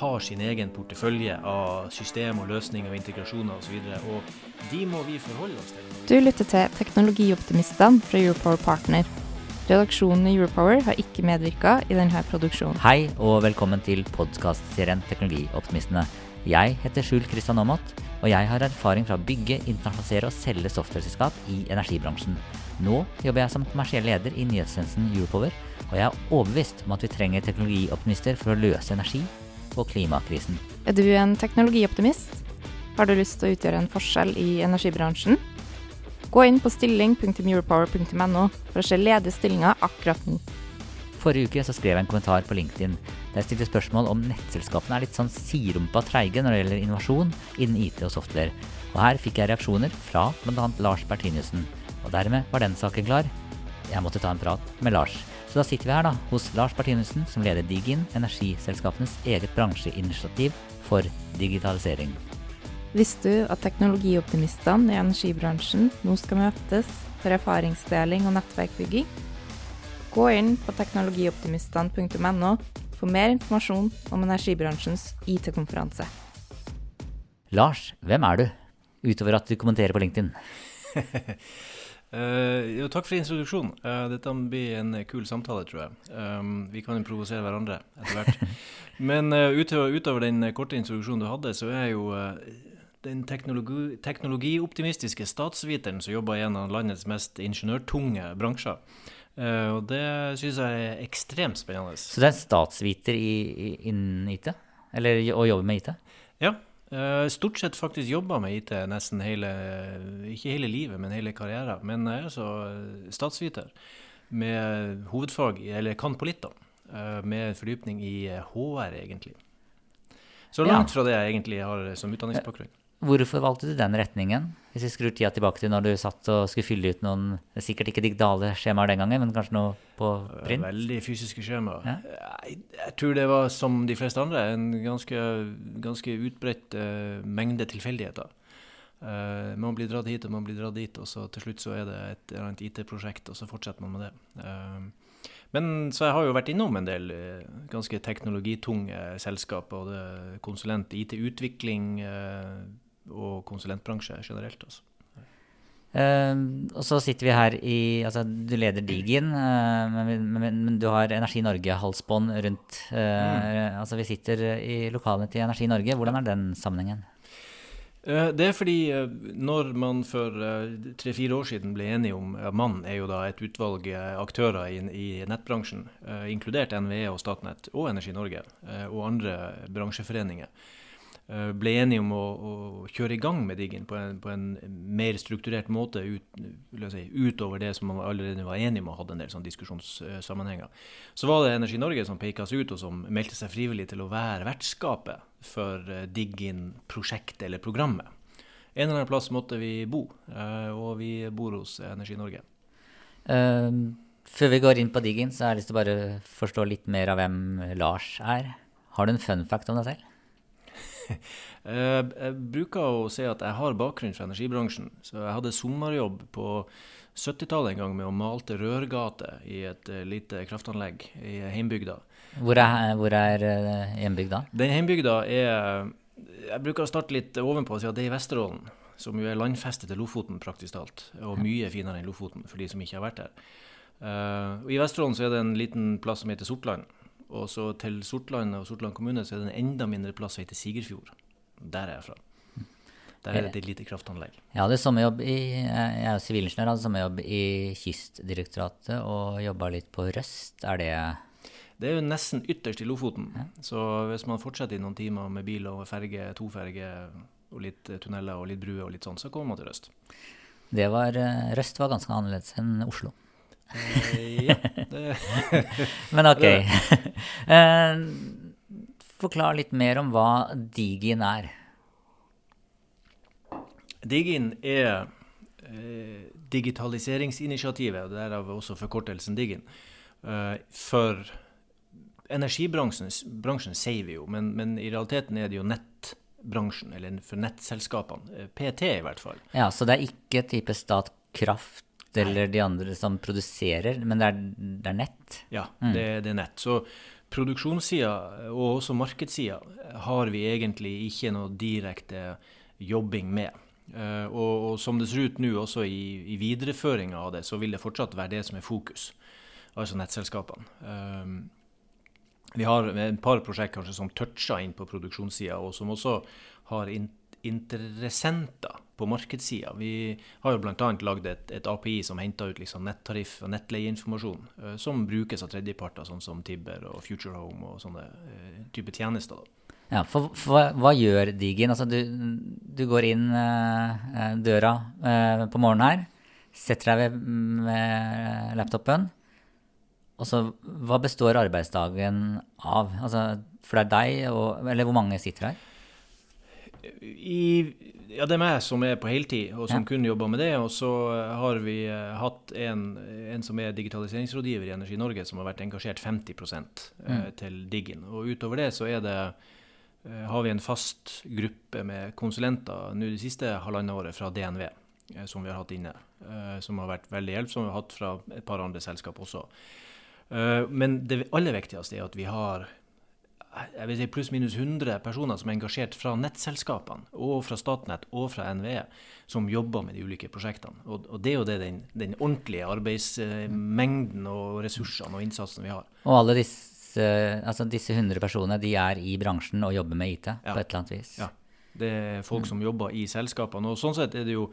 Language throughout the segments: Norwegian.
har sin egen portefølje av system og løsninger og integrasjoner osv. Og, og de må vi forholde oss til. Du lytter til Teknologioptimistene fra Europower Partner. Redaksjonen i Europower har ikke medvirka i denne produksjonen. Hei og velkommen til podkastserien Teknologioptimistene. Jeg heter Skjul Kristian Aamodt, og jeg har erfaring fra å bygge, internasjonalisere og selge softwareselskap i energibransjen. Nå jobber jeg som kommersiell leder i nyhetstjenesten Europower, og jeg er overbevist om at vi trenger teknologioptimister for å løse energi- og klimakrisen. Er du en teknologioptimist? Har du lyst til å utgjøre en forskjell i energibransjen? Gå inn på stilling.europower.no for å se ledige stillinger akkurat nå. Forrige uke så skrev jeg en kommentar på LinkedIn der jeg stilte spørsmål om nettselskapene er litt sånn sirumpa treige når det gjelder innovasjon innen IT og software. Og her fikk jeg reaksjoner fra bl.a. Lars Bertinussen. Og dermed var den saken klar. Jeg måtte ta en prat med Lars. Så da sitter vi her da, hos Lars Bertinussen, som leder Digin, energiselskapenes eget bransjeinitiativ for digitalisering. Visste du at teknologioptimistene i energibransjen nå skal møtes for erfaringsdeling og nettverkbygging? Gå inn på teknologioptimistene.no for mer informasjon om energibransjens IT-konferanse. Lars, hvem er du, utover at du kommenterer på LinkedIn? Uh, jo, takk for introduksjonen. Uh, dette blir en kul samtale, tror jeg. Um, vi kan provosere hverandre etter hvert. Men uh, utover, utover, den korte introduksjonen du hadde, så er jeg jo den teknologi, teknologioptimistiske statsviteren som jobber i en av landets mest ingeniørtunge bransjer. og det syns jeg er ekstremt spennende. Så du er statsviter innen IT? Eller å jobbe med IT? Ja, Uh, stort sett faktisk jobba med IT nesten hele Ikke hele livet, men hele karrieren. Men jeg er altså statsviter med hovedfag, eller kan på litt, da. Uh, med fordypning i HR, egentlig. Så langt fra det jeg egentlig har som utdanningsbakgrunn. Hvorfor valgte du den retningen? Hvis vi skrur tida tilbake til når du satt og skulle fylle ut noen Sikkert ikke digitale skjemaer den gangen, men kanskje noe på print? Veldig fysiske skjemaer. Ja? Jeg, jeg, tror det var som de fleste andre, en ganske, ganske utbredt uh, mengde tilfeldigheter. Uh, man blir dratt hit og man blir dratt dit, og så til slutt så er det et eller annet IT-prosjekt, og så fortsetter man med det. Uh, men så jeg har jo vært innom en del ganske teknologitunge selskap, både konsulent, IT-utvikling, og konsulentbransje generelt. Altså. Uh, og så sitter vi her i altså Du leder Digin, uh, men, men, men, du har Energi Norge-halsbånd rundt. Uh, mm. Altså Vi sitter i lokalene til Energi Norge. Hvordan er den sammenhengen? Det er fordi når man for tre-fire år siden ble enige om ja, Man er jo da et utvalg aktører i, i nettbransjen, inkludert NVE og Statnett og Energi Norge og andre bransjeforeninger. Eh, ble enige om å, å, kjøre i gang med Diggen på en, på en mer strukturert måte ut, si, utover det som man allerede var enige om og hadde en del sånn diskusjonssammenhenger. Så var det Energi Norge som peka seg ut, og som meldte seg frivillig til å være vertskapet for eh, Diggin-prosjektet eller programmet. En eller annen plass måtte vi bo, eh, og vi bor hos Energi Norge. Uh, før vi går inn på Diggin, så har jeg lyst til å bare forstå litt mer av hvem Lars er. Har du en fun fact om deg selv? Eh, jeg bruker å si at jeg har bakgrunn fra energibransjen. Så jeg hadde sommerjobb på 70-tallet en gang med å malte rørgater i et uh, lite kraftanlegg i heimbygda. Hvor er, hvor er uh, hjembygda? Den heimbygda er Jeg bruker å starte litt ovenpå og si at det er i Vesterålen. Som jo er landfestet til Lofoten praktisk talt, og mye finere enn Lofoten for de som ikke har vært der. Uh, I Vesterålen så er det en liten plass som heter Sortland. Og så til Sortland og Sortland kommune så er det en enda mindre plass som heter Sigerfjord. Der er jeg fra. Der er det et lite kraftanlegg. Jeg hadde sommerjobb i, jeg er sivilingeniør, hadde sommerjobb i Kystdirektoratet og jobba litt på Røst. Er det Det er jo nesten ytterst i Lofoten. Ja. Så hvis man fortsetter i noen timer med bil og ferge, toferge og litt tunneler og litt bruer og litt sånn, så kommer man til Røst. Det var, eh, Røst var ganske annerledes enn Oslo. Eh, ja. Men ok. Eh, forklar litt mer om hva Digin er. Digin er eh, digitaliseringsinitiativet, derav også forkortelsen Digin, eh, for energibransjen bransjen sier vi jo, men, men, i realiteten er det jo nettbransjen, eller for nettselskapene. PT i hvert fall. Ja, Så det er ikke type Statkraft eller de andre som produserer, men det er, det er nett? Ja, mm. det, det, er nett. Så produksjonssida og også markedssida har vi egentlig ikke noe direkte jobbing med. Uh, og, og, som det ser ut nå, også i, i videreføringa av det, så vil det fortsatt være det som er fokus. Altså nettselskapene. Um, vi har et par prosjekt kanskje som toucher inn på produksjonssida, og som også har in interessenter på markedssida. Vi har jo bl.a. lagd et, et, API som henter ut liksom nettariff og nettleieinformasjon, uh, som brukes av tredjeparter, sånn som Tibber og Future Home og sånne uh, type tjenester. da. Ja, for, for, hva gjør Digin? Altså, du, du går inn uh, døra på morgenen her, setter deg ved, med laptopen. Og så, hva består arbeidsdagen av? Altså, for det er deg, og, eller hvor mange sitter her? I, ja, det er meg som er på heltid, og som ja. kun jobber med det. Og så har vi uh, hatt en, en, som er digitaliseringsrådgiver i Energi Norge, som har vært engasjert 50 uh, mm. til Diggin. Og utover det så er det uh, har vi en fast gruppe med konsulenter nå det siste halvannet året fra DNV, som vi har hatt inne. som har vært veldig hjelpsomme. Vi har hatt fra et par andre selskap også. Eh, men det aller viktigste er at vi har jeg vil si pluss-minus 100 personer som er engasjert fra nettselskapene, og fra Statnett og fra NVE, som jobber med de ulike prosjektene. Og, og det er jo det den, den, ordentlige arbeidsmengden og ressursene og innsatsen vi har. Og alle disse, altså disse 100 personene de er i bransjen og jobber med IT ja. på et eller annet vis? Ja. Det er folk som jobber i selskapene. og sånn sett er det jo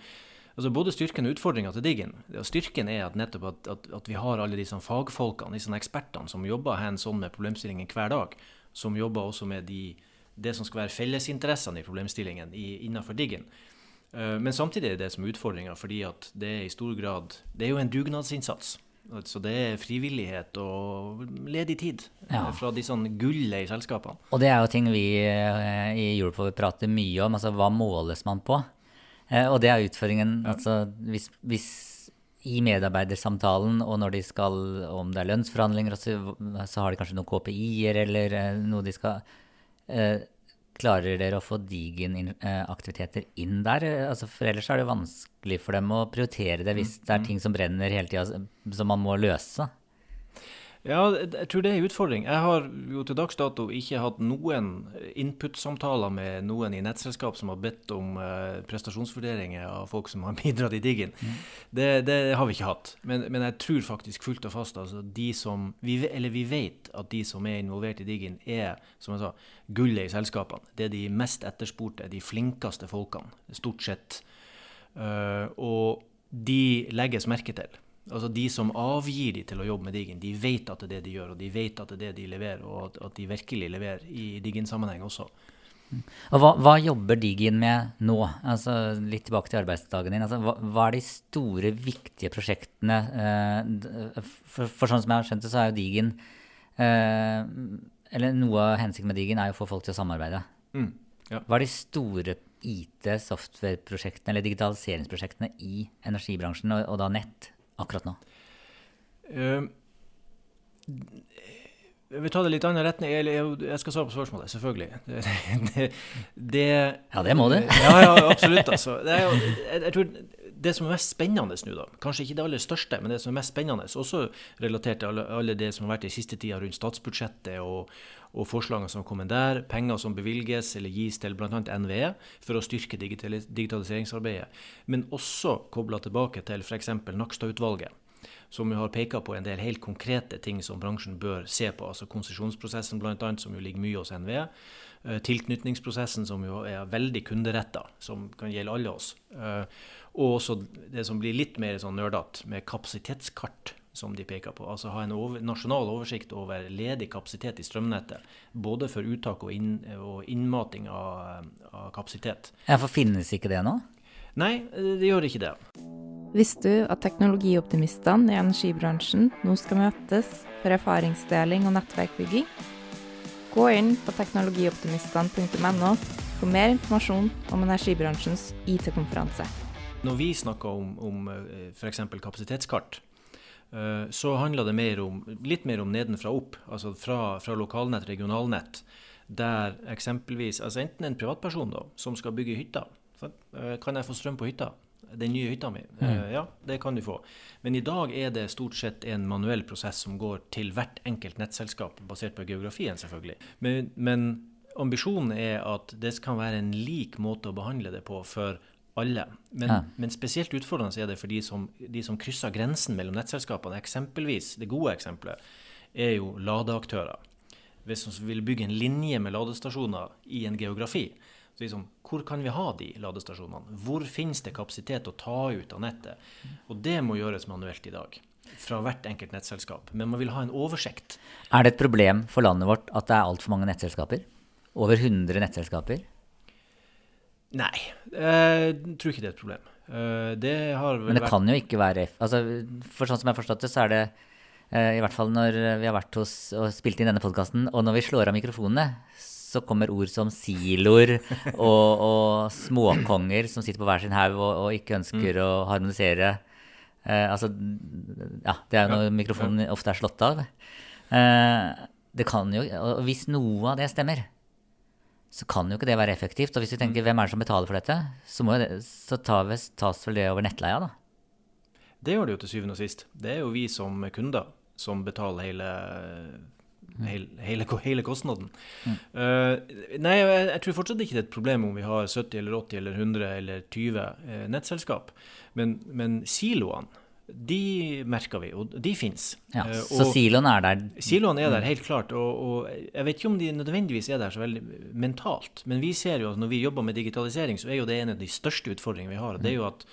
altså Både styrken og utfordringa til Diggen. Styrken er at nettopp at, at, at, vi har alle disse fagfolkene, disse ekspertene, som jobber hands on med problemstillingen hver dag. Som jobber også med de, det som skal være fellesinteressene i problemstillingen i, innenfor Diggen. Uh, men samtidig er det som utfordringer, fordi at det i stor grad Det er jo en dugnadsinnsats. Så det er frivillighet og ledig tid ja. fra de sånn gullet i selskapene. Og det er jo ting vi eh, i Europol prater mye om. altså Hva måles man på? Eh, og det er utfordringen. Ja. Altså, hvis, hvis, i medarbeidersamtalen og når de skal, om det er lønnsforhandlinger, så, så har de kanskje noen KPI-er eller eh, noe de skal eh, Klarer dere å få Digen-aktiviteter eh, inn der? Altså, for ellers er det vanskelig for dem å prioritere det hvis det er mm. ting som brenner hele tida som man må løse. Ja, jeg tror det er en utfordring. Jeg har jo til dags dato ikke hatt noen input-samtaler med noen i nettselskap som har bedt om uh, prestasjonsvurderinger av folk som har bidratt i Diggen. Mm. Det, det, har vi ikke hatt. Men, men, jeg tror faktisk fullt og fast altså de som vi, Eller vi vet at de som er involvert i Diggen, er som jeg sa, gullet i selskapene. Det er de mest etterspurte, de flinkeste folkene, stort sett. Uh, og de legges merke til. Altså De som avgir de til å jobbe med Diggen, de vet at det er det de gjør, og de vet at det er det de leverer, og at, de virkelig leverer i Diggen-sammenheng også. Og hva, hva, jobber Diggen med nå? Altså Litt tilbake til arbeidsdagen din. Altså, hva, hva, er de store, viktige prosjektene? Eh, for, for, sånn som jeg har skjønt det, så er jo Diggen eh, Eller noe av hensikten med Diggen er jo å få folk til å samarbeide. Mm, ja. Hva er de store IT, software-prosjektene eller digitaliseringsprosjektene i energibransjen, og, og da nett? Akkurat nå? Uh, jeg vil ta det litt annen retning. Jeg skal svare på spørsmålet, selvfølgelig. Det, det, det, ja, det må du. ja, ja, absolutt. Altså. Jo, jeg, jeg, tror det som er mest spennende nå, da, kanskje ikke det aller største, men det som er mest spennende, også relatert til alle, alle det som har vært i siste tida rundt statsbudsjettet og, og forslagene som har kommet der, penger som bevilges eller gis til bl.a. NVE for å styrke digitaliseringsarbeidet, men også kobla tilbake til f.eks. Nakstad-utvalget som har peka på en del helt konkrete ting som bransjen bør se på. altså Konsesjonsprosessen bl.a., som jo ligger mye hos NVE. Eh, tilknytningsprosessen, som jo er veldig kunderetta, som kan gjelde alle oss. Og også det som blir litt mer sånn nerdete, med kapasitetskart, som de peker på. Altså ha en over, nasjonal oversikt over ledig kapasitet i strømnettet. Både for uttak og, inn, og innmating av, av kapasitet. Ja, For finnes ikke det nå? Nei, det gjør ikke det. Visste du at teknologioptimistene i energibransjen nå skal møtes for erfaringsdeling og nettverkbygging? Gå inn på teknologioptimistene.no for mer informasjon om energibransjens IT-konferanse. Når vi snakker om, om f.eks. kapasitetskart, eh, så handler det mer om, litt mer om nedenfra opp. Altså fra, fra lokalnett, regionalnett. Der eksempelvis, altså enten en privatperson da, som skal bygge hytta. Eh, kan jeg få strøm på hytta? Den nye hytta mi? Mm. Ja, det kan du få. Men i dag er det stort sett en manuell prosess som går til hvert enkelt nettselskap, basert på geografien, selvfølgelig. Men, men ambisjonen er at det kan være en lik måte å behandle det på for alle. Men, ja. men spesielt utfordrende er det for de som, de som, krysser grensen mellom nettselskapene. Eksempelvis, Det gode eksempelet er jo ladeaktører. Hvis vi vil bygge en linje med ladestasjoner i en geografi, så liksom, hvor kan vi ha de ladestasjonene? Hvor finnes det kapasitet å ta ut av nettet? Og det må gjøres manuelt i dag. Fra hvert enkelt nettselskap. Men man vil ha en oversikt. Er det et problem for landet vårt at det er altfor mange nettselskaper? Over 100 nettselskaper? Nei, jeg tror ikke det er et problem. Eh, det har Men det vært... kan jo ikke være altså, For sånn som jeg har forstått det, så er det eh, i hvert fall når vi har vært hos og spilt inn denne podkasten, og når vi slår av mikrofonene, så kommer ord som siloer og, og småkonger som sitter på hver sin haug og, og, ikke ønsker mm. å harmonisere. Eh, altså, ja, det er jo når mikrofonen ofte er slått av. Eh, det kan jo, og Hvis noe av det stemmer, så kan jo ikke det være effektivt. Og hvis vi tenker mm. hvem er det som betaler for dette, så, det, så tas vel det over nettleia, da? Det gjør det jo til syvende og sist. Det er jo vi som kunder som betaler hele, hele, hele, hele kostnaden. Mm. Uh, nei, jeg, jeg, tror fortsatt ikke det er et problem om vi har 70 eller 80 eller 100 eller 20 uh, nettselskap. Men, men siloene de merker vi, og de fins. Ja, eh, så siloen er der? Siloen er der, helt klart. Og, og, jeg vet ikke om de nødvendigvis er der så veldig mentalt, men vi ser jo at når vi jobber med digitalisering, så er jo det en av de største utfordringene vi har. Det er jo at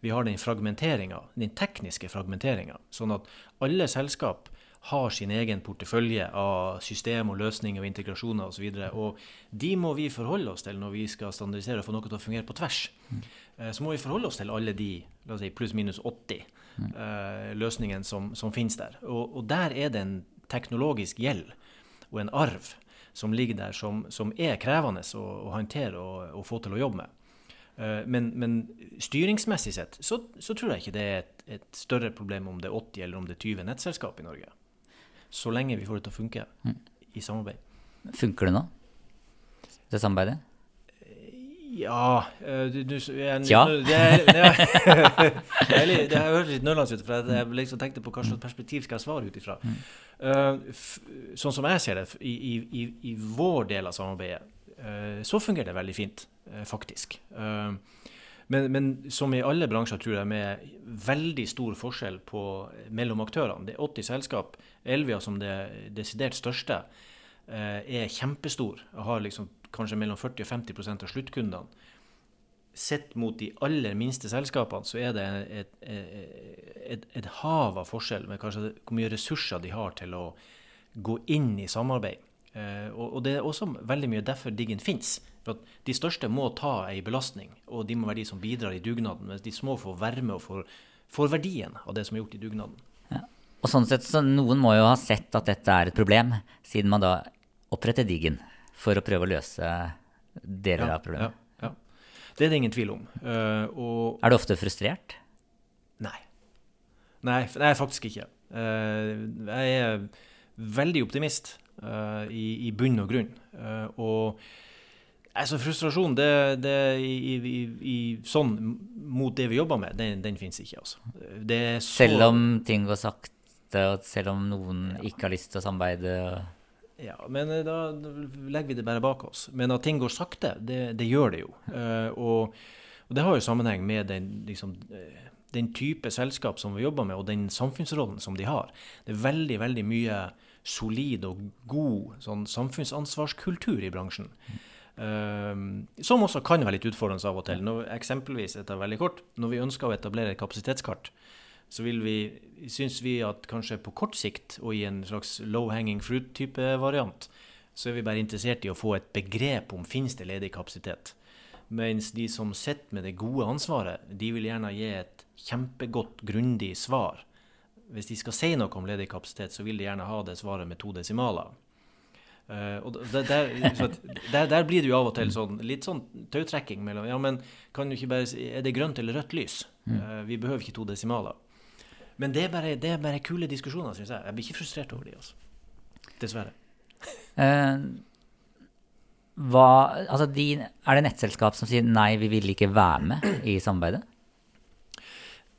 vi har den fragmenteringa, den tekniske fragmenteringa. Sånn at alle selskap har sin egen portefølje av system og løsninger og integrasjoner osv. Og, så og de må vi forholde oss til når vi skal standardisere og få noe til å fungere på tvers. Mm. Eh, så må vi forholde oss til alle de si, pluss-minus 80 mm. Uh, løsningen som, som finnes der. Og, og, der er det en teknologisk gjeld og en arv som ligger der, som, som er krevende å, å håndtere og, og, få til å jobbe med. Uh, men, men, styringsmessig sett så, så, tror jeg ikke det er et, et, større problem om det er 80 eller om det er 20 nettselskap i Norge. Så lenge vi får det til å funke mm. i samarbeid. Funker det nå, det samarbeidet? Ja du, du, jeg, Tja? Det, det, det, har hørt litt nølende ut, for jeg liksom tenkte på hva slags perspektiv skal jeg svare ut ifra. Uh, sånn som jeg ser det, i, i, i, vår del av samarbeidet, uh, så fungerer det veldig fint, uh, faktisk. Men, men, som i alle bransjer, tror jeg, med veldig stor forskjell på, mellom aktørene. Det er 80 selskap. Elvia som det desidert største er kjempestor. Har liksom kanskje mellom 40 og 50% av sluttkundene. Sett mot de aller minste selskapene, så er det et, et, et, hav av forskjell med kanskje hvor mye ressurser de har til å gå inn i samarbeid. Eh, og, det er også veldig mye derfor Diggen fins. For at de største må ta ei belastning, og de må være de som bidrar i dugnaden. Mens de små får være med og får, får verdien av det som er gjort i dugnaden. Ja. Og sånn sett, så Noen må jo ha sett at dette er et problem, siden man da oppretter Diggen for å prøve å løse deler ja, av problemet. Ja, ja. Det er det ingen tvil om. Uh, er du ofte frustrert? Nei. Nei, nei faktisk ikke. Uh, jeg er veldig optimist uh, i, i, bunn og grunn. og altså, frustrasjon det, det i, i, i, sånn mot det vi jobber med, den, den fins ikke. Altså. Så, selv om ting går sakte, og selv om noen ikke har lyst til å samarbeide? Og ja, men eh, da legger vi det bare bak oss. Men at ting går sakte, det, det gjør det jo. Uh, og, og, det har jo sammenheng med den, liksom, eh, den, type selskap som vi jobber med, og den samfunnsrollen som de har. Det er veldig, veldig mye solid og god sånn, samfunnsansvarskultur i bransjen. Uh, som også kan være litt utfordrende av og til. Når, eksempelvis, dette er veldig kort, når vi ønsker å etablere et kapasitetskart, så vil vi, syns vi at kanskje på kort sikt, og i en slags low hanging fruit-type variant, så er vi bare interessert i å få et begrep om finnes det ledig kapasitet. Mens de som sitter med det gode ansvaret, de vil gjerne gi et kjempegodt, grundig svar. Hvis de skal si noe om ledig kapasitet, så vil de gjerne ha det svaret med to desimaler. Uh, og der, der, der, der, blir det jo av og til sånn, litt sånn tautrekking mellom Ja, men kan du ikke bare si Er det grønt eller rødt lys? Uh, vi behøver ikke to desimaler. Men det er bare, det er bare kule diskusjoner, syns jeg. Jeg blir ikke frustrert over de, altså. Dessverre. Uh, hva, altså de, er det nettselskap som sier nei, vi vil ikke være med i samarbeidet?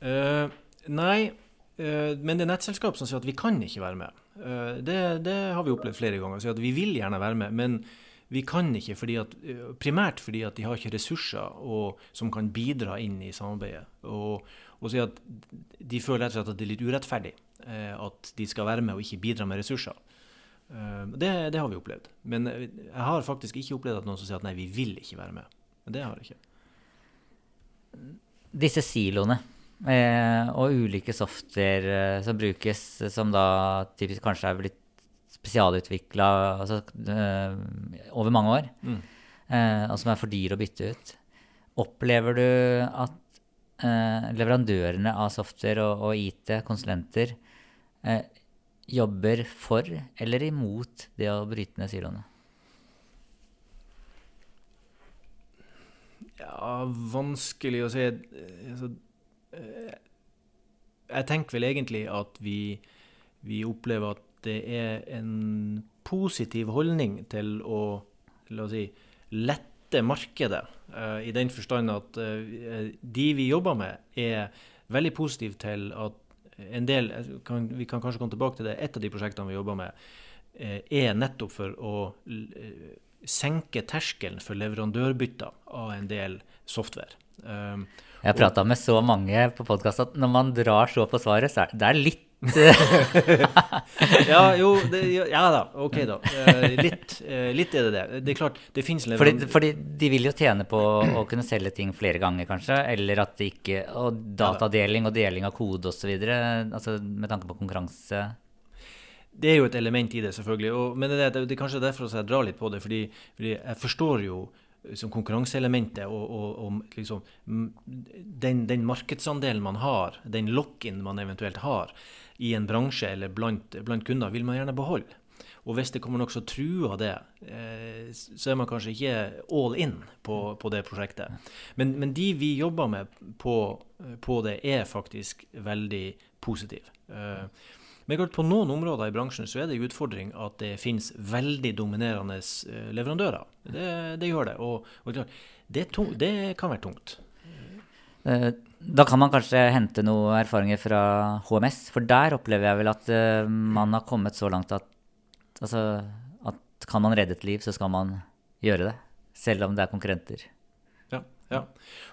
nei, men det er nettselskap som sier at vi kan ikke være med. Det, det har vi opplevd flere ganger. Så at vi vil gjerne være med, men vi kan ikke fordi at, primært fordi at de har ikke ressurser og, som kan bidra inn i samarbeidet. Og, og si at de føler rett og slett at det er litt urettferdig eh, at de skal være med og ikke bidra med ressurser. Eh, det, det, har vi opplevd. Men jeg har faktisk ikke opplevd at noen som sier at nei, vi vil ikke være med. Men det har jeg ikke. Disse siloene eh, og ulike software eh, som brukes, som da typisk kanskje er blitt spesialutvikla altså, over mange år, mm. eh, og som er for dyre å bytte ut. Opplever du at eh, leverandørene av software og, og IT, konsulenter, eh, jobber for eller imot det å bryte ned siloene? Ja, vanskelig å si. Altså, jeg tenker vel egentlig at vi, vi opplever at det er en positiv holdning til å la oss si, lette markedet. Uh, I den forstand at uh, de vi jobber med, er veldig positive til at en del kan, Vi kan kanskje komme tilbake til det. Et av de prosjektene vi jobber med, er nettopp for å senke terskelen for leverandørbytter av en del software. Jeg har prata med så mange på podkast at når man drar så på svaret, så er det litt ja, jo det, Ja da, OK, da. Eh, litt, eh, litt, er det det. Det er klart, det fins fordi, fordi, de vil jo tjene på å kunne selge ting flere ganger, kanskje? Eller at det ikke Og datadeling og deling av kode osv. Altså, med tanke på konkurranse? Det er jo et element i det, selvfølgelig. Og, men det, det, det, er kanskje derfor jeg drar litt på det. Fordi, fordi jeg forstår jo som konkurranseelementet og, og, og liksom, den, den, markedsandelen man har, den lock-in man eventuelt har, i en bransje eller blant, blant, kunder, vil man gjerne beholde. Og hvis det kommer nokså trua det, eh, så er man kanskje ikke all in på, på det prosjektet. Men, men, de vi jobber med på, på det, er faktisk veldig positive. Men men på noen områder i bransjen så er det en utfordring at det finnes veldig dominerende eh, leverandører. Det, det gjør det. Og, og det, tung, det, kan være tungt. Eh, da kan man kanskje hente noen erfaringer fra HMS, for der opplever jeg vel at uh, man har kommet så langt at, altså, at kan man redde et liv, så skal man gjøre det. Selv om det er konkurrenter. Ja. ja.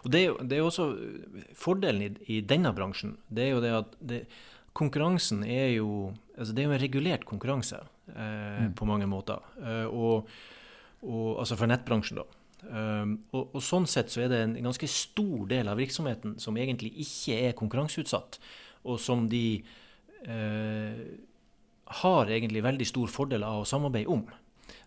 Og det er, jo, det er også fordelen i, i, denne bransjen. Det er jo det at det, konkurransen er jo altså Det er jo en regulert konkurranse eh, mm. på mange måter. Eh, og, og, altså for nettbransjen, da. Um, og, og, Sånn sett så er det en ganske stor del av virksomheten som egentlig ikke er konkurranseutsatt, og som de uh, har egentlig veldig stor fordel av å samarbeide om.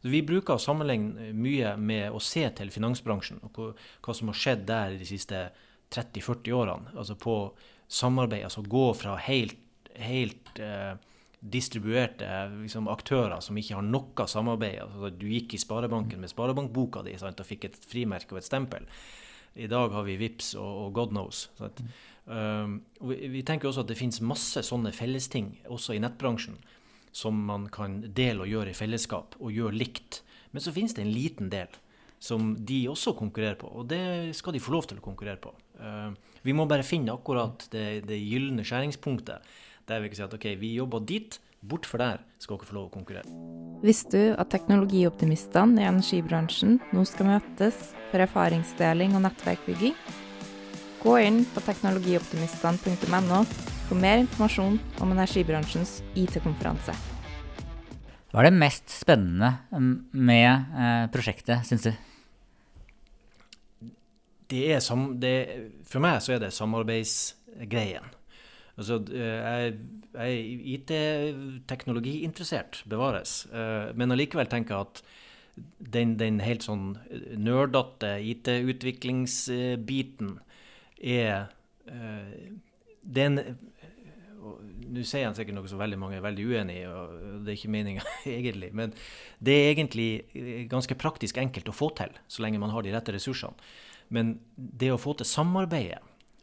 Vi bruker å sammenligne mye med å se til finansbransjen og hva, hva som har skjedd der de siste 30-40 årene. Altså på samarbeid, altså gå fra helt, helt uh, distribuerte liksom, aktører som ikke har noe samarbeid. Altså, du gikk i sparebanken med sparebankboka di sant, og fikk et frimerke og et stempel. I dag har vi VIPS og, og God knows. Um, og vi, vi, tenker også at det finnes masse sånne fellesting også i nettbransjen som man kan dele og gjøre i fellesskap, og gjøre likt. Men så finnes det en liten del som de også konkurrerer på, og det skal de få lov til å konkurrere på. Uh, vi må bare finne akkurat det, det gylne skjæringspunktet der vi kan si at ok, vi jobber dit, bort for der skal dere få lov å konkurrere. Visste du at teknologioptimistene i energibransjen nå skal møtes for erfaringsdeling og nettverkbygging? Gå inn på teknologioptimistene.no for mer informasjon om energibransjens IT-konferanse. Hva er det mest spennende med eh, prosjektet, syns du? Det er som, det, for meg så er det samarbeidsgreien. Altså, eh, jeg, jeg er IT-teknologiinteressert, bevares. Eh, men allikevel tenker jeg at den, den helt sånn nerdete IT-utviklingsbiten er den, er Nå sier han sikkert noe som veldig mange er veldig uenig i, og det er ikke meninga egentlig. Men det er egentlig eh, ganske praktisk enkelt å få til, så lenge man har de rette ressursene. Men det å få til samarbeidet,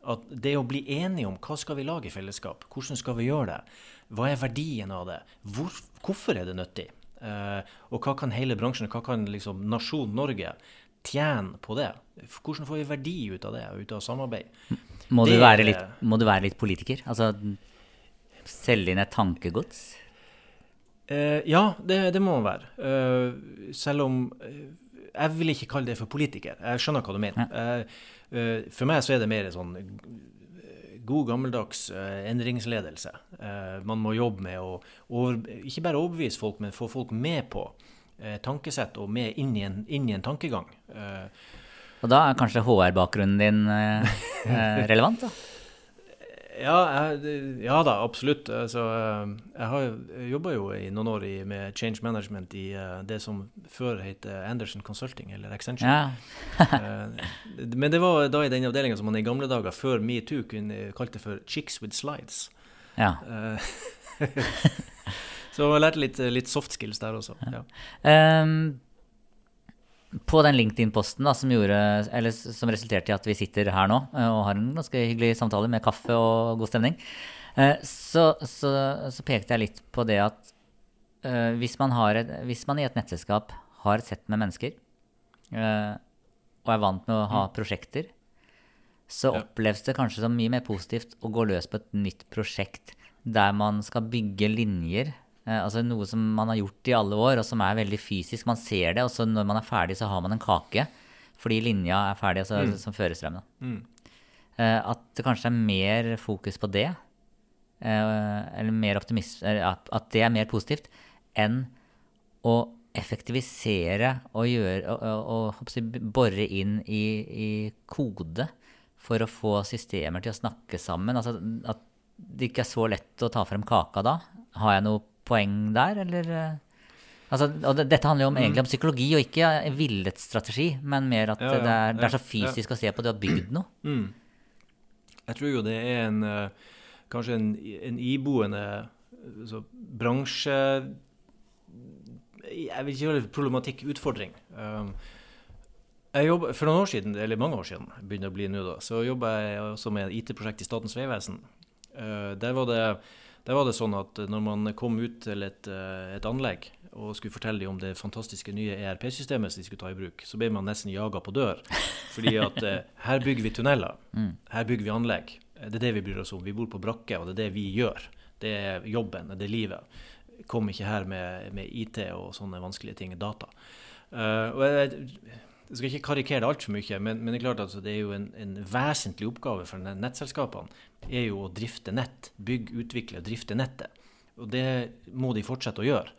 at det å bli enige om hva skal vi lage i fellesskap, hvordan skal vi gjøre det, hva er verdien av det, Hvor, hvorfor er det nyttig, uh, og hva kan hele bransjen, hva kan liksom nasjonen Norge tjene på det? Hvordan får vi verdi ut av det, ut av samarbeid? Må, det, du, være litt, må du være litt politiker? Altså selge inn et tankegods? Uh, ja, det, det, må man være. Uh, selv om jeg vil ikke kalle det for politiker. Jeg skjønner hva du mener. Ja. Uh, for meg så er det mer sånn god, gammeldags uh, endringsledelse. Man må jobbe med å over, ikke bare overbevise folk, men få folk med på tankesett og med inn i en, inn i en tankegang. og da er kanskje HR-bakgrunnen din relevant? da? Ja, jeg, ja da, absolutt. Altså, jeg har jobba jo i noen år i, med change management i uh, det som før het Anderson Consulting, eller Accenture. Ja. uh, men det var da i den avdelinga som man i gamle dager, før metoo, kunne kalte for 'chicks with slides'. Ja. Uh, så jeg lærte litt, litt soft skills der også. Ja. Um, på den LinkedIn-posten som, som, resulterte i at vi sitter her nå eh, og har en ganske hyggelig samtale med kaffe og god stemning, eh, så, så, så pekte jeg litt på det at uh, hvis, man et, hvis, man i et nettselskap har et sett med mennesker, og er vant med å ha mm. prosjekter, så oppleves det kanskje som mye mer positivt å gå løs på et nytt prosjekt der man skal bygge linjer Eh, altså noe som man har gjort i alle år, og som er veldig fysisk. Man ser det, og så når man er ferdig, så har man en kake. Fordi linja er ferdig, altså, mm. som fører frem. Mm. Eh, at det kanskje er mer fokus på det, eh, eller mer optimist at, det er mer positivt, enn å effektivisere og, gjøre, og, og, og bore inn i, i, kode for å få systemer til å snakke sammen. Altså at det ikke er så lett å ta frem kaka da. Har jeg noe poeng der, eller? Eh? Altså, og dette handler jo om, egentlig om psykologi, og ikke villet strategi, men mer at ja, ja, det, er, det, er, så fysisk å se på du har bygd noe. Mm. Jeg tror jo det er en eh, kanskje en, en iboende så, bransje Jeg vil ikke gjøre problematikk, utfordring. Um, jobbet, for noen år siden, eller mange år siden, begynner å bli nå da, så jobba jeg også med et IT-prosjekt i Statens vegvesen. Uh, der var det der var det sånn at når man kom ut til et, eh, et anlegg og skulle fortelle dem om det fantastiske nye ERP-systemet som de skulle ta i bruk, så ble man nesten jaga på dør. Fordi at eh, her bygger vi tunneler. Mm. Her bygger vi anlegg. Det er det vi bryr oss om. Vi bor på brakke, og det er det vi gjør. Det er jobben, det er livet. Kom ikke her med, med IT og sånne vanskelige ting, data. Uh, og jeg, jeg skal ikke karikere det altfor mye, men, men, det er klart at det er jo en, en vesentlig oppgave for nettselskapene er jo å drifte nett. Bygge, utvikle og drifte nettet. Og det må de fortsette å gjøre.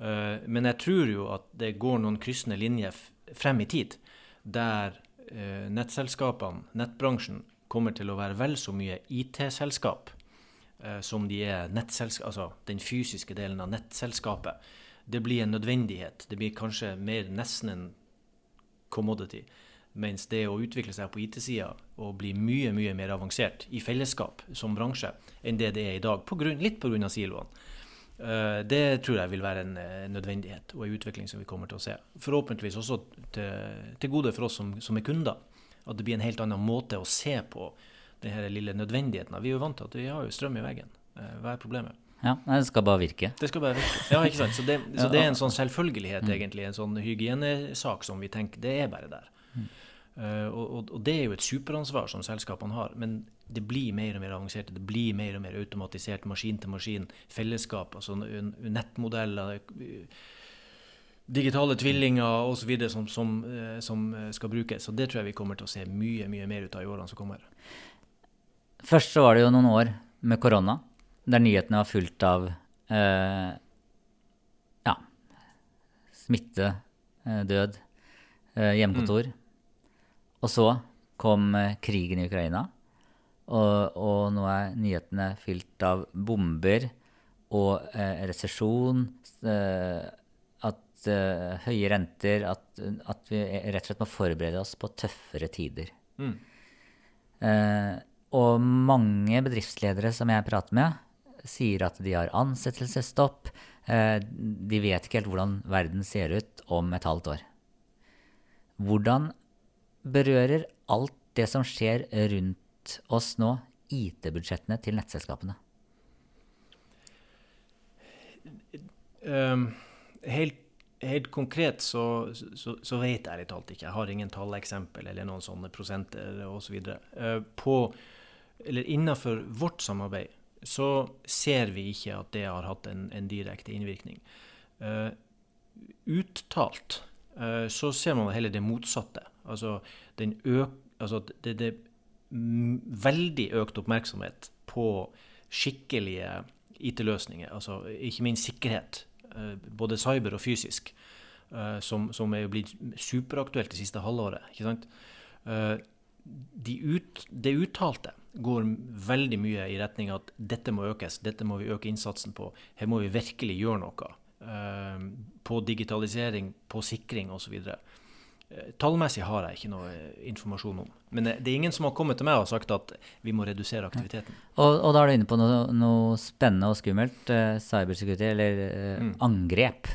Uh, men jeg tror jo at det går noen kryssende linjer frem i tid, der uh, nettselskapene, nettbransjen, kommer til å være vel så mye IT-selskap uh, som de er altså den fysiske delen av nettselskapet. Det blir en nødvendighet. Det blir kanskje mer nesten en commodity. Mens det å utvikle seg på IT-sida og bli mye mye mer avansert i fellesskap som bransje enn det det er i dag, på grunn, litt pga. siloene, uh, det tror jeg vil være en, en nødvendighet og en utvikling som vi kommer til å se. Forhåpentligvis også til, til gode for oss som, som, er kunder. At det blir en helt annen måte å se på denne lille nødvendigheten. Vi er jo vant til at vi har strøm i veggen. Uh, hva er problemet? Ja, Det skal bare virke. Det skal bare virke. Ja, ikke sant. Så det, så det er en sånn selvfølgelighet, mm. egentlig. En sånn hygienesak som vi tenker det er bare der. Mm. Uh, og, og, det er jo et superansvar som selskapene har. Men det blir mer og mer avansert. Det blir mer og mer automatisert, maskin til maskin, fellesskap, altså nettmodeller. Digitale tvillinger osv. Som, som, eh, som skal brukes. Så det tror jeg vi kommer til å se mye mye mer ut av i årene som kommer. Først så var det jo noen år med korona der nyhetene var fullt av eh, ja, smitte, eh, død, eh, hjemmekontor. Mm. Og så kom eh, krigen i Ukraina, og, og, nå er nyhetene fylt av bomber og eh, resesjon. Eh, at høye renter at, at, vi rett og slett må forberede oss på tøffere tider. Mm. og mange bedriftsledere som jeg prater med, sier at de har ansettelsesstopp. Eh, de vet ikke helt hvordan verden ser ut om et halvt år. Hvordan berører alt det som skjer rundt oss nå, IT-budsjettene til nettselskapene? Um, helt, helt, konkret så, så, så, vet jeg litt alt ikke. Jeg har ingen talleksempel eller noen sånne prosenter osv. Så uh, på, eller innenfor vårt samarbeid så ser vi ikke at det har hatt en, en direkte innvirkning. Uh, uttalt uh, så ser man heller det motsatte. Altså, øk, altså det, det veldig økt oppmerksomhet på skikkelige IT-løsninger, altså ikke minst sikkerhet, uh, både cyber og fysisk, som, som er blitt superaktuelt det siste halvåret. ikke sant? De ut, det uttalte går veldig mye i retning at dette må økes, dette må vi øke innsatsen på. Her må vi virkelig gjøre noe. På digitalisering, på sikring osv. Eh, tallmessig har jeg ikke noe eh, informasjon om. Men det er ingen som har kommet til meg og sagt at vi må redusere aktiviteten. Og, og da er du inne på noe, noe spennende og skummelt. Uh, cybersecurity, eller uh, mm. angrep.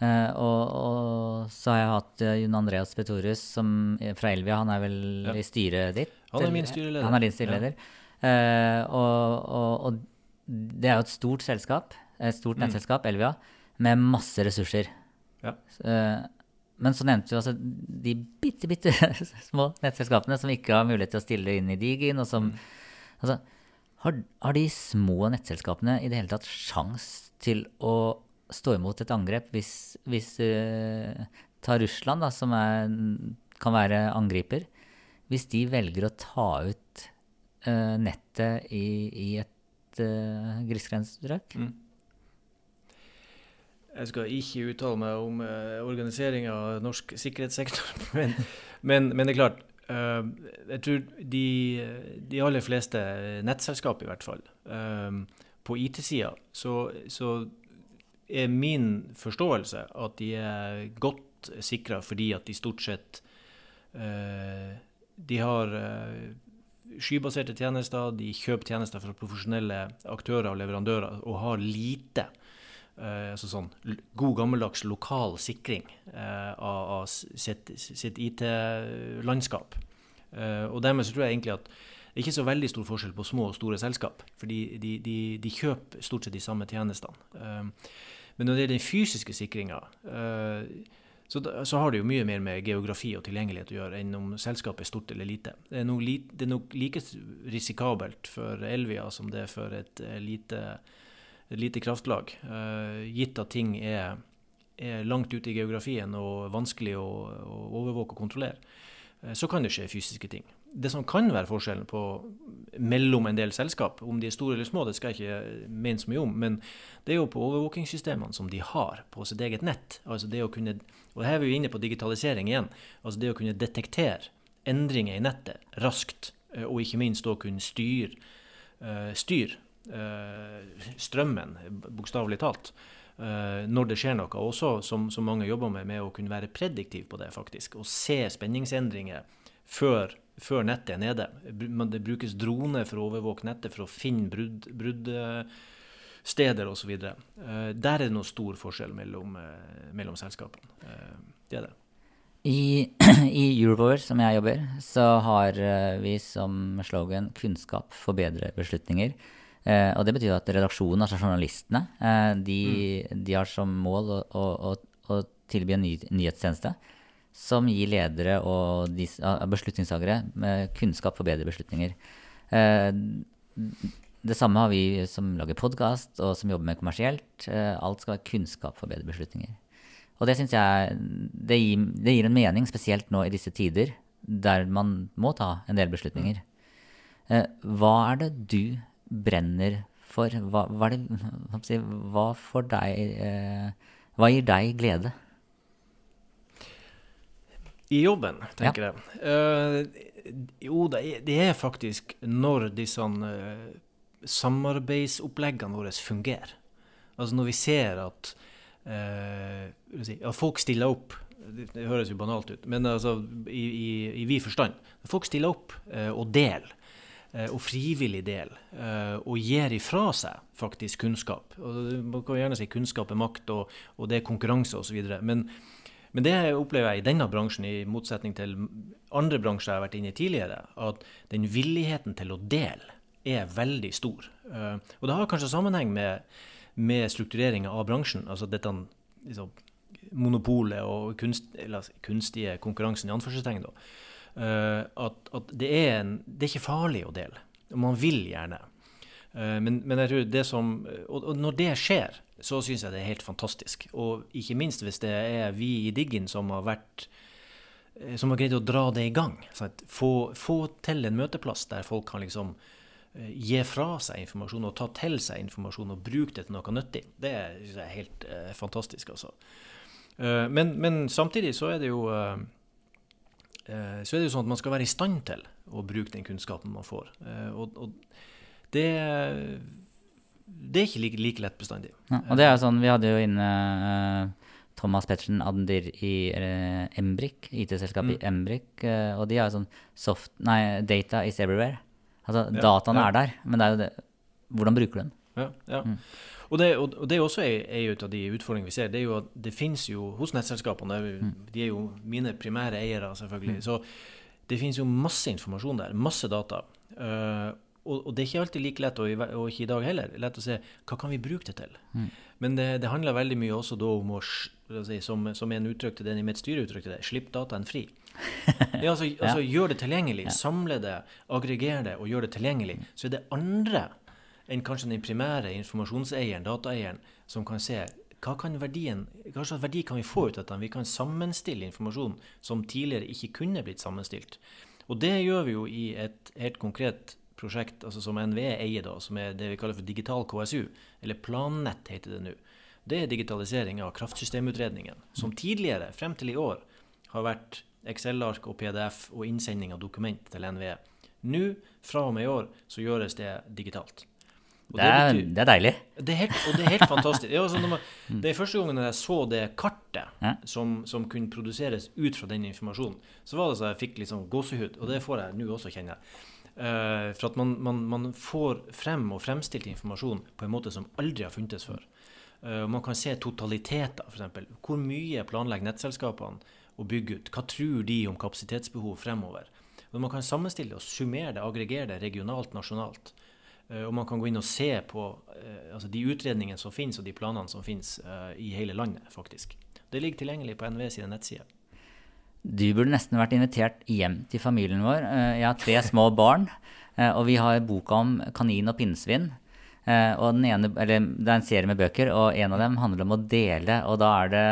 Uh, og, og, så har jeg hatt Jon Andreas Petorius som, fra Elvia. Han er vel ja. i styret ditt? Han er min styreleder. Han er din styreleder. Ja. Og, og, det er jo et stort selskap, et stort mm. nettselskap, Elvia, med masse ressurser. Ja. Men så nevnte du altså de bitte, bitte små nettselskapene som ikke har mulighet til å stille inn i Digin, og som mm. altså, har, har, de små nettselskapene i det hele tatt sjans til å stå imot et angrep hvis, hvis uh, Ta Russland, da, som er, kan være angriper. Hvis de velger å ta ut uh, nettet i, i et uh, grisgrensestrøk? Mm. Jeg skal ikke uttale meg om uh, organisering av norsk sikkerhetssektor, men, men, men, det er klart Jeg tror de, de, aller fleste nettselskap, i hvert fall, på IT-sida, så, så, er min forståelse at de er godt sikra fordi at de stort sett De har skybaserte tjenester, de kjøper tjenester fra profesjonelle aktører og leverandører og har lite Uh, altså sånn god gammeldags lokal sikring uh, av, av, sitt, sitt IT-landskap. Uh, og dermed så tror jeg egentlig at det er ikke så veldig stor forskjell på små og store selskap. For de, de, de, de kjøper stort sett de samme tjenestene. Men når det er den fysiske sikringa, så, så, har det jo mye mer med geografi og tilgjengelighet å gjøre enn om selskapet er stort eller lite. Det er nok, det er nok like risikabelt for Elvia som det er for et lite et lite kraftlag. Uh, gitt at ting er, er, langt ute i geografien og vanskelig å, å overvåke og kontrollere, så kan det skje fysiske ting. Det som kan være forskjellen på, mellom en del selskap, om de er store eller små, det skal jeg ikke mene så mye om, men det er jo på overvåkingssystemene som de har på sitt eget nett. Altså det å kunne, og her er vi jo inne på digitalisering igjen. altså Det å kunne detektere endringer i nettet raskt, eh, og ikke minst da kunne styre styr Eh, strømmen, bokstavelig talt. Når det skjer noe. Også som, som, mange jobber med, med å kunne være prediktiv på det, faktisk. Og se spenningsendringer før, før nettet er nede. Det brukes droner for å overvåke nettet for å finne brudd, bruddsteder osv. Uh, der er det noe stor forskjell mellom, uh, mellom selskapene. Uh, det er det. I, I Europower, som jeg jobber, så har vi som slogan 'Kunnskap for bedre beslutninger'. Eh, og det betyr at redaksjonen, altså journalistene, eh, de, mm. de, har som mål å, å, å, å tilby en ny, nyhetstjeneste som gir ledere og beslutningstagere kunnskap for bedre beslutninger. Eh, det samme har vi som lager podkast og som jobber med kommersielt. Eh, alt skal være kunnskap for bedre beslutninger. Og det syns jeg det gir, det gir, en mening, spesielt nå i disse tider der man må ta en del beslutninger. Eh, hva er det du brenner for? Hva, hva, det, hva får deg Hva gir deg glede? I jobben, tenker ja. jeg. Uh, jo, det er, det er, faktisk når disse uh, samarbeidsoppleggene våre fungerer. Altså når vi ser at, uh, si, at folk stiller opp det, det, høres jo banalt ut, men altså i, i, i vid forstand. Folk stiller opp og deler eh, og frivillig del, eh, og gir ifra seg faktisk kunnskap. Og Man kan gjerne si kunnskap er makt, og, og det er konkurranse osv. Men, men det opplever jeg i denne bransjen, i motsetning til andre bransjer jeg har vært inne i tidligere, at den villigheten til å dele er veldig stor. Uh, og det har kanskje sammenheng med, med struktureringa av bransjen. altså dette liksom, monopolet og kunst, eller, kunstige konkurransen i anførselstegn. Uh, at, at det, er en, det, er ikke farlig å dele. Man vil gjerne. Uh, men, men, jeg tror det som, og når det skjer, så syns jeg det er helt fantastisk. Og ikke minst hvis det er vi i Diggin som har vært som har greid å dra det i gang. Få, få, til en møteplass der folk kan liksom Eh, gi fra seg informasjon og ta til seg informasjon og bruke det til noe nyttig. Det synes jeg er helt eh, fantastisk, altså. Uh, men, men, samtidig så er det jo uh, uh, så er det jo sånn at man skal være i stand til å bruke den kunnskapen man får. og, og det, det, er ikke like, like lett bestandig. Ja, og det er jo sånn, Vi hadde jo inne Thomas Pettersen Ander i Embrik, IT-selskapet mm. Embrik, og de har jo sånn soft, nei, Data is everywhere. Altså, ja, Dataen ja. er der, men det er jo det Hvordan bruker du den? Ja, ja. Mm. Og, det, og det er også en av de utfordringene vi ser. Det er jo at det finnes jo hos nettselskapene, mm. de er jo mine primære eiere, selvfølgelig. Mm. Så det finnes jo masse informasjon der. Masse data. Uh, og, og, det er ikke alltid like lett, og, og, ikke i dag heller, lett å se hva kan vi bruke det til. Mm. Men det, det, handler veldig mye også da om å, si, som, som en uttrykte den i mitt styre uttrykte det, slipp dataen fri. ja, altså, altså Gjør det tilgjengelig. Ja. Samle det, aggreger det og gjør det tilgjengelig. Så er det andre enn kanskje den primære informasjonseieren, dataeieren, som kan se hva, kan verdien, hva slags verdi kan vi få ut av dette. Vi kan sammenstille informasjon som tidligere ikke kunne blitt sammenstilt. Og det gjør vi jo i et helt konkret prosjekt altså som NVE eier, da, som er det vi kaller for digital KSU, eller Plannett heter det nå. Det er digitalisering av kraftsystemutredningen, som tidligere, frem til i år, har vært Excel-ark og PDF og innsending av dokument til NVE. Nå, fra og med i år, så gjøres det digitalt. Det er, det, betyr, det er, deilig. Det er helt, og det er helt fantastisk. Det, altså man, det er første gangen jeg så det kartet ja. som, som, kunne produseres ut fra den informasjonen, så var det så jeg fikk liksom gåsehud. Og det får jeg nå også, kjenne. Uh, for at man, man, man, får frem og fremstilt informasjon på en måte som aldri har funtes før. Uh, man kan se totaliteter, f.eks. Hvor mye planlegger nettselskapene å bygge ut? Hva tror de om kapasitetsbehov fremover? Og man kan sammenstille og summere det, aggregere det regionalt, nasjonalt. Uh, og man kan gå inn og se på altså de utredningene som finnes, og de planene som finnes i hele landet, faktisk. Det ligger tilgjengelig på NVE sine nettsider. Du burde nesten vært invitert hjem til familien vår. Jeg har tre små barn, og vi har boka om kanin og pinnsvin. Uh, og den ene, eller Det er en serie med bøker, og en av dem handler om å dele. Og da er det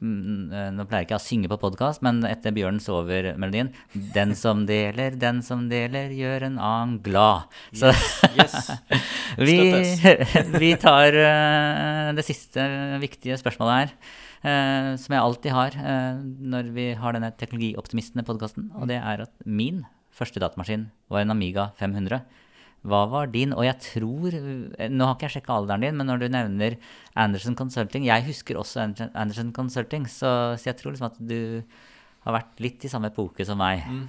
mm, Nå pleier jeg ikke å synge på podkast, men etter Bjørn sover-melodien Den som deler, den som deler, gjør en annen glad. Så yes. vi, vi, tar det siste viktige spørsmålet her. Uh, som jeg alltid har når vi har denne Teknologioptimistene-podkasten. Og det er at min første datamaskin var en Amiga 500. Hva var din? Og jeg tror Nå har ikke jeg sjekka alderen din, men når du nevner Anderson Consulting Jeg husker også Anderson Consulting, så, så jeg tror liksom at du har vært litt i samme epoke som meg. Mm.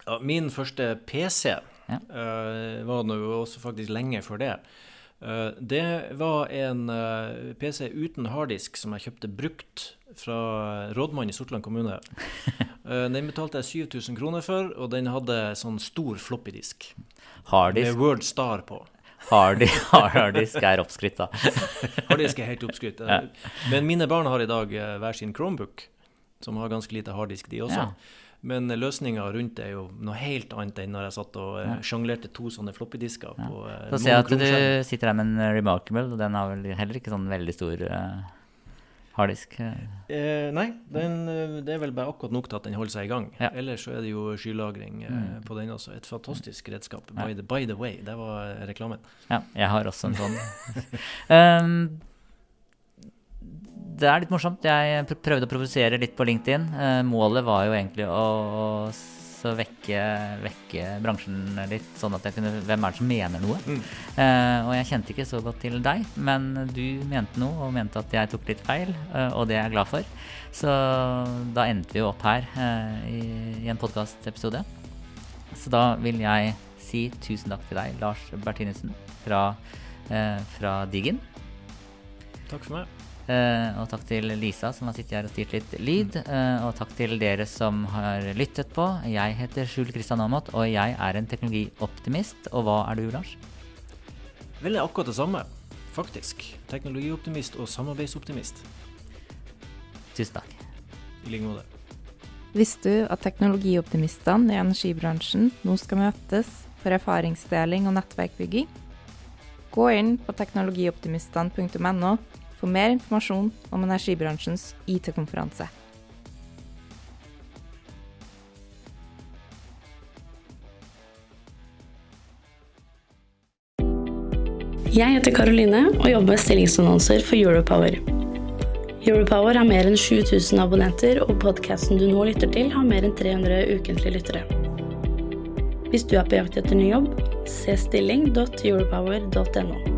Ja, min første PC ja. uh, var nå også faktisk lenge før det. Uh, det var en uh, PC uten harddisk som jeg kjøpte brukt fra rådmannen i Sortland kommune. den betalte jeg 7000 kroner for, og den hadde sånn stor floppydisk. Harddisk. Med Word Star på. Harddisk er oppskrytt, da. harddisk er helt oppskrytt. Men mine barn har i dag eh, hver sin Chromebook, som har ganske lite harddisk, de også. Ja. Men løsninga rundt det er jo noe helt annet enn når jeg satt og eh, ja. sjonglerte to sånne floppydisker ja. på uh, Så ser jeg at du sitter her med en Remarkable, og den har vel heller ikke sånn veldig stor uh, harddisk? Eh, nei, den, eh, det er vel bare akkurat nok til at den holder seg i gang. Ja. Ellers så er det jo skylagring eh, mm. på den også. Et fantastisk redskap. By, the, by the way, det var reklamen. Ja, jeg har også en sånn. um, det er litt morsomt. Jeg prøvde å provosere litt på LinkedIn. Uh, målet var jo egentlig å, vekke, vekke, bransjen litt, sånn at jeg kunne Hvem er det som mener noe? Mm. Uh, og jeg kjente ikke så godt til deg, men du mente noe og mente at jeg tok litt feil, uh, og det er jeg glad for. Så da endte vi jo opp her i, i, en podkastepisode. Så da vil jeg si tusen takk til deg, Lars Bertinussen fra, eh, fra Diggen. Takk for meg. Eh, og takk til Lisa som har sittet her og styrt litt lyd. Eh, og takk til dere som har lyttet på. Jeg heter Skjul Kristian Aamodt, og jeg er en teknologioptimist. Og hva er du, Lars? Vel, det er akkurat det samme, faktisk. Teknologioptimist og samarbeidsoptimist. Tusen takk. I like måte. Visste du at teknologioptimistene i energibransjen nå skal møtes for erfaringsdeling og nettverkbygging? Gå inn på teknologioptimistene.no for mer informasjon om energibransjens IT-konferanse. Jeg heter Karoline og jobber med stillingsannonser for Europower. Europower har mer enn 7000 abonnenter, og podkasten du nå lytter til, har mer enn 300 ukentlige lyttere. Hvis du er på jakt etter ny jobb, se stilling.europower.no.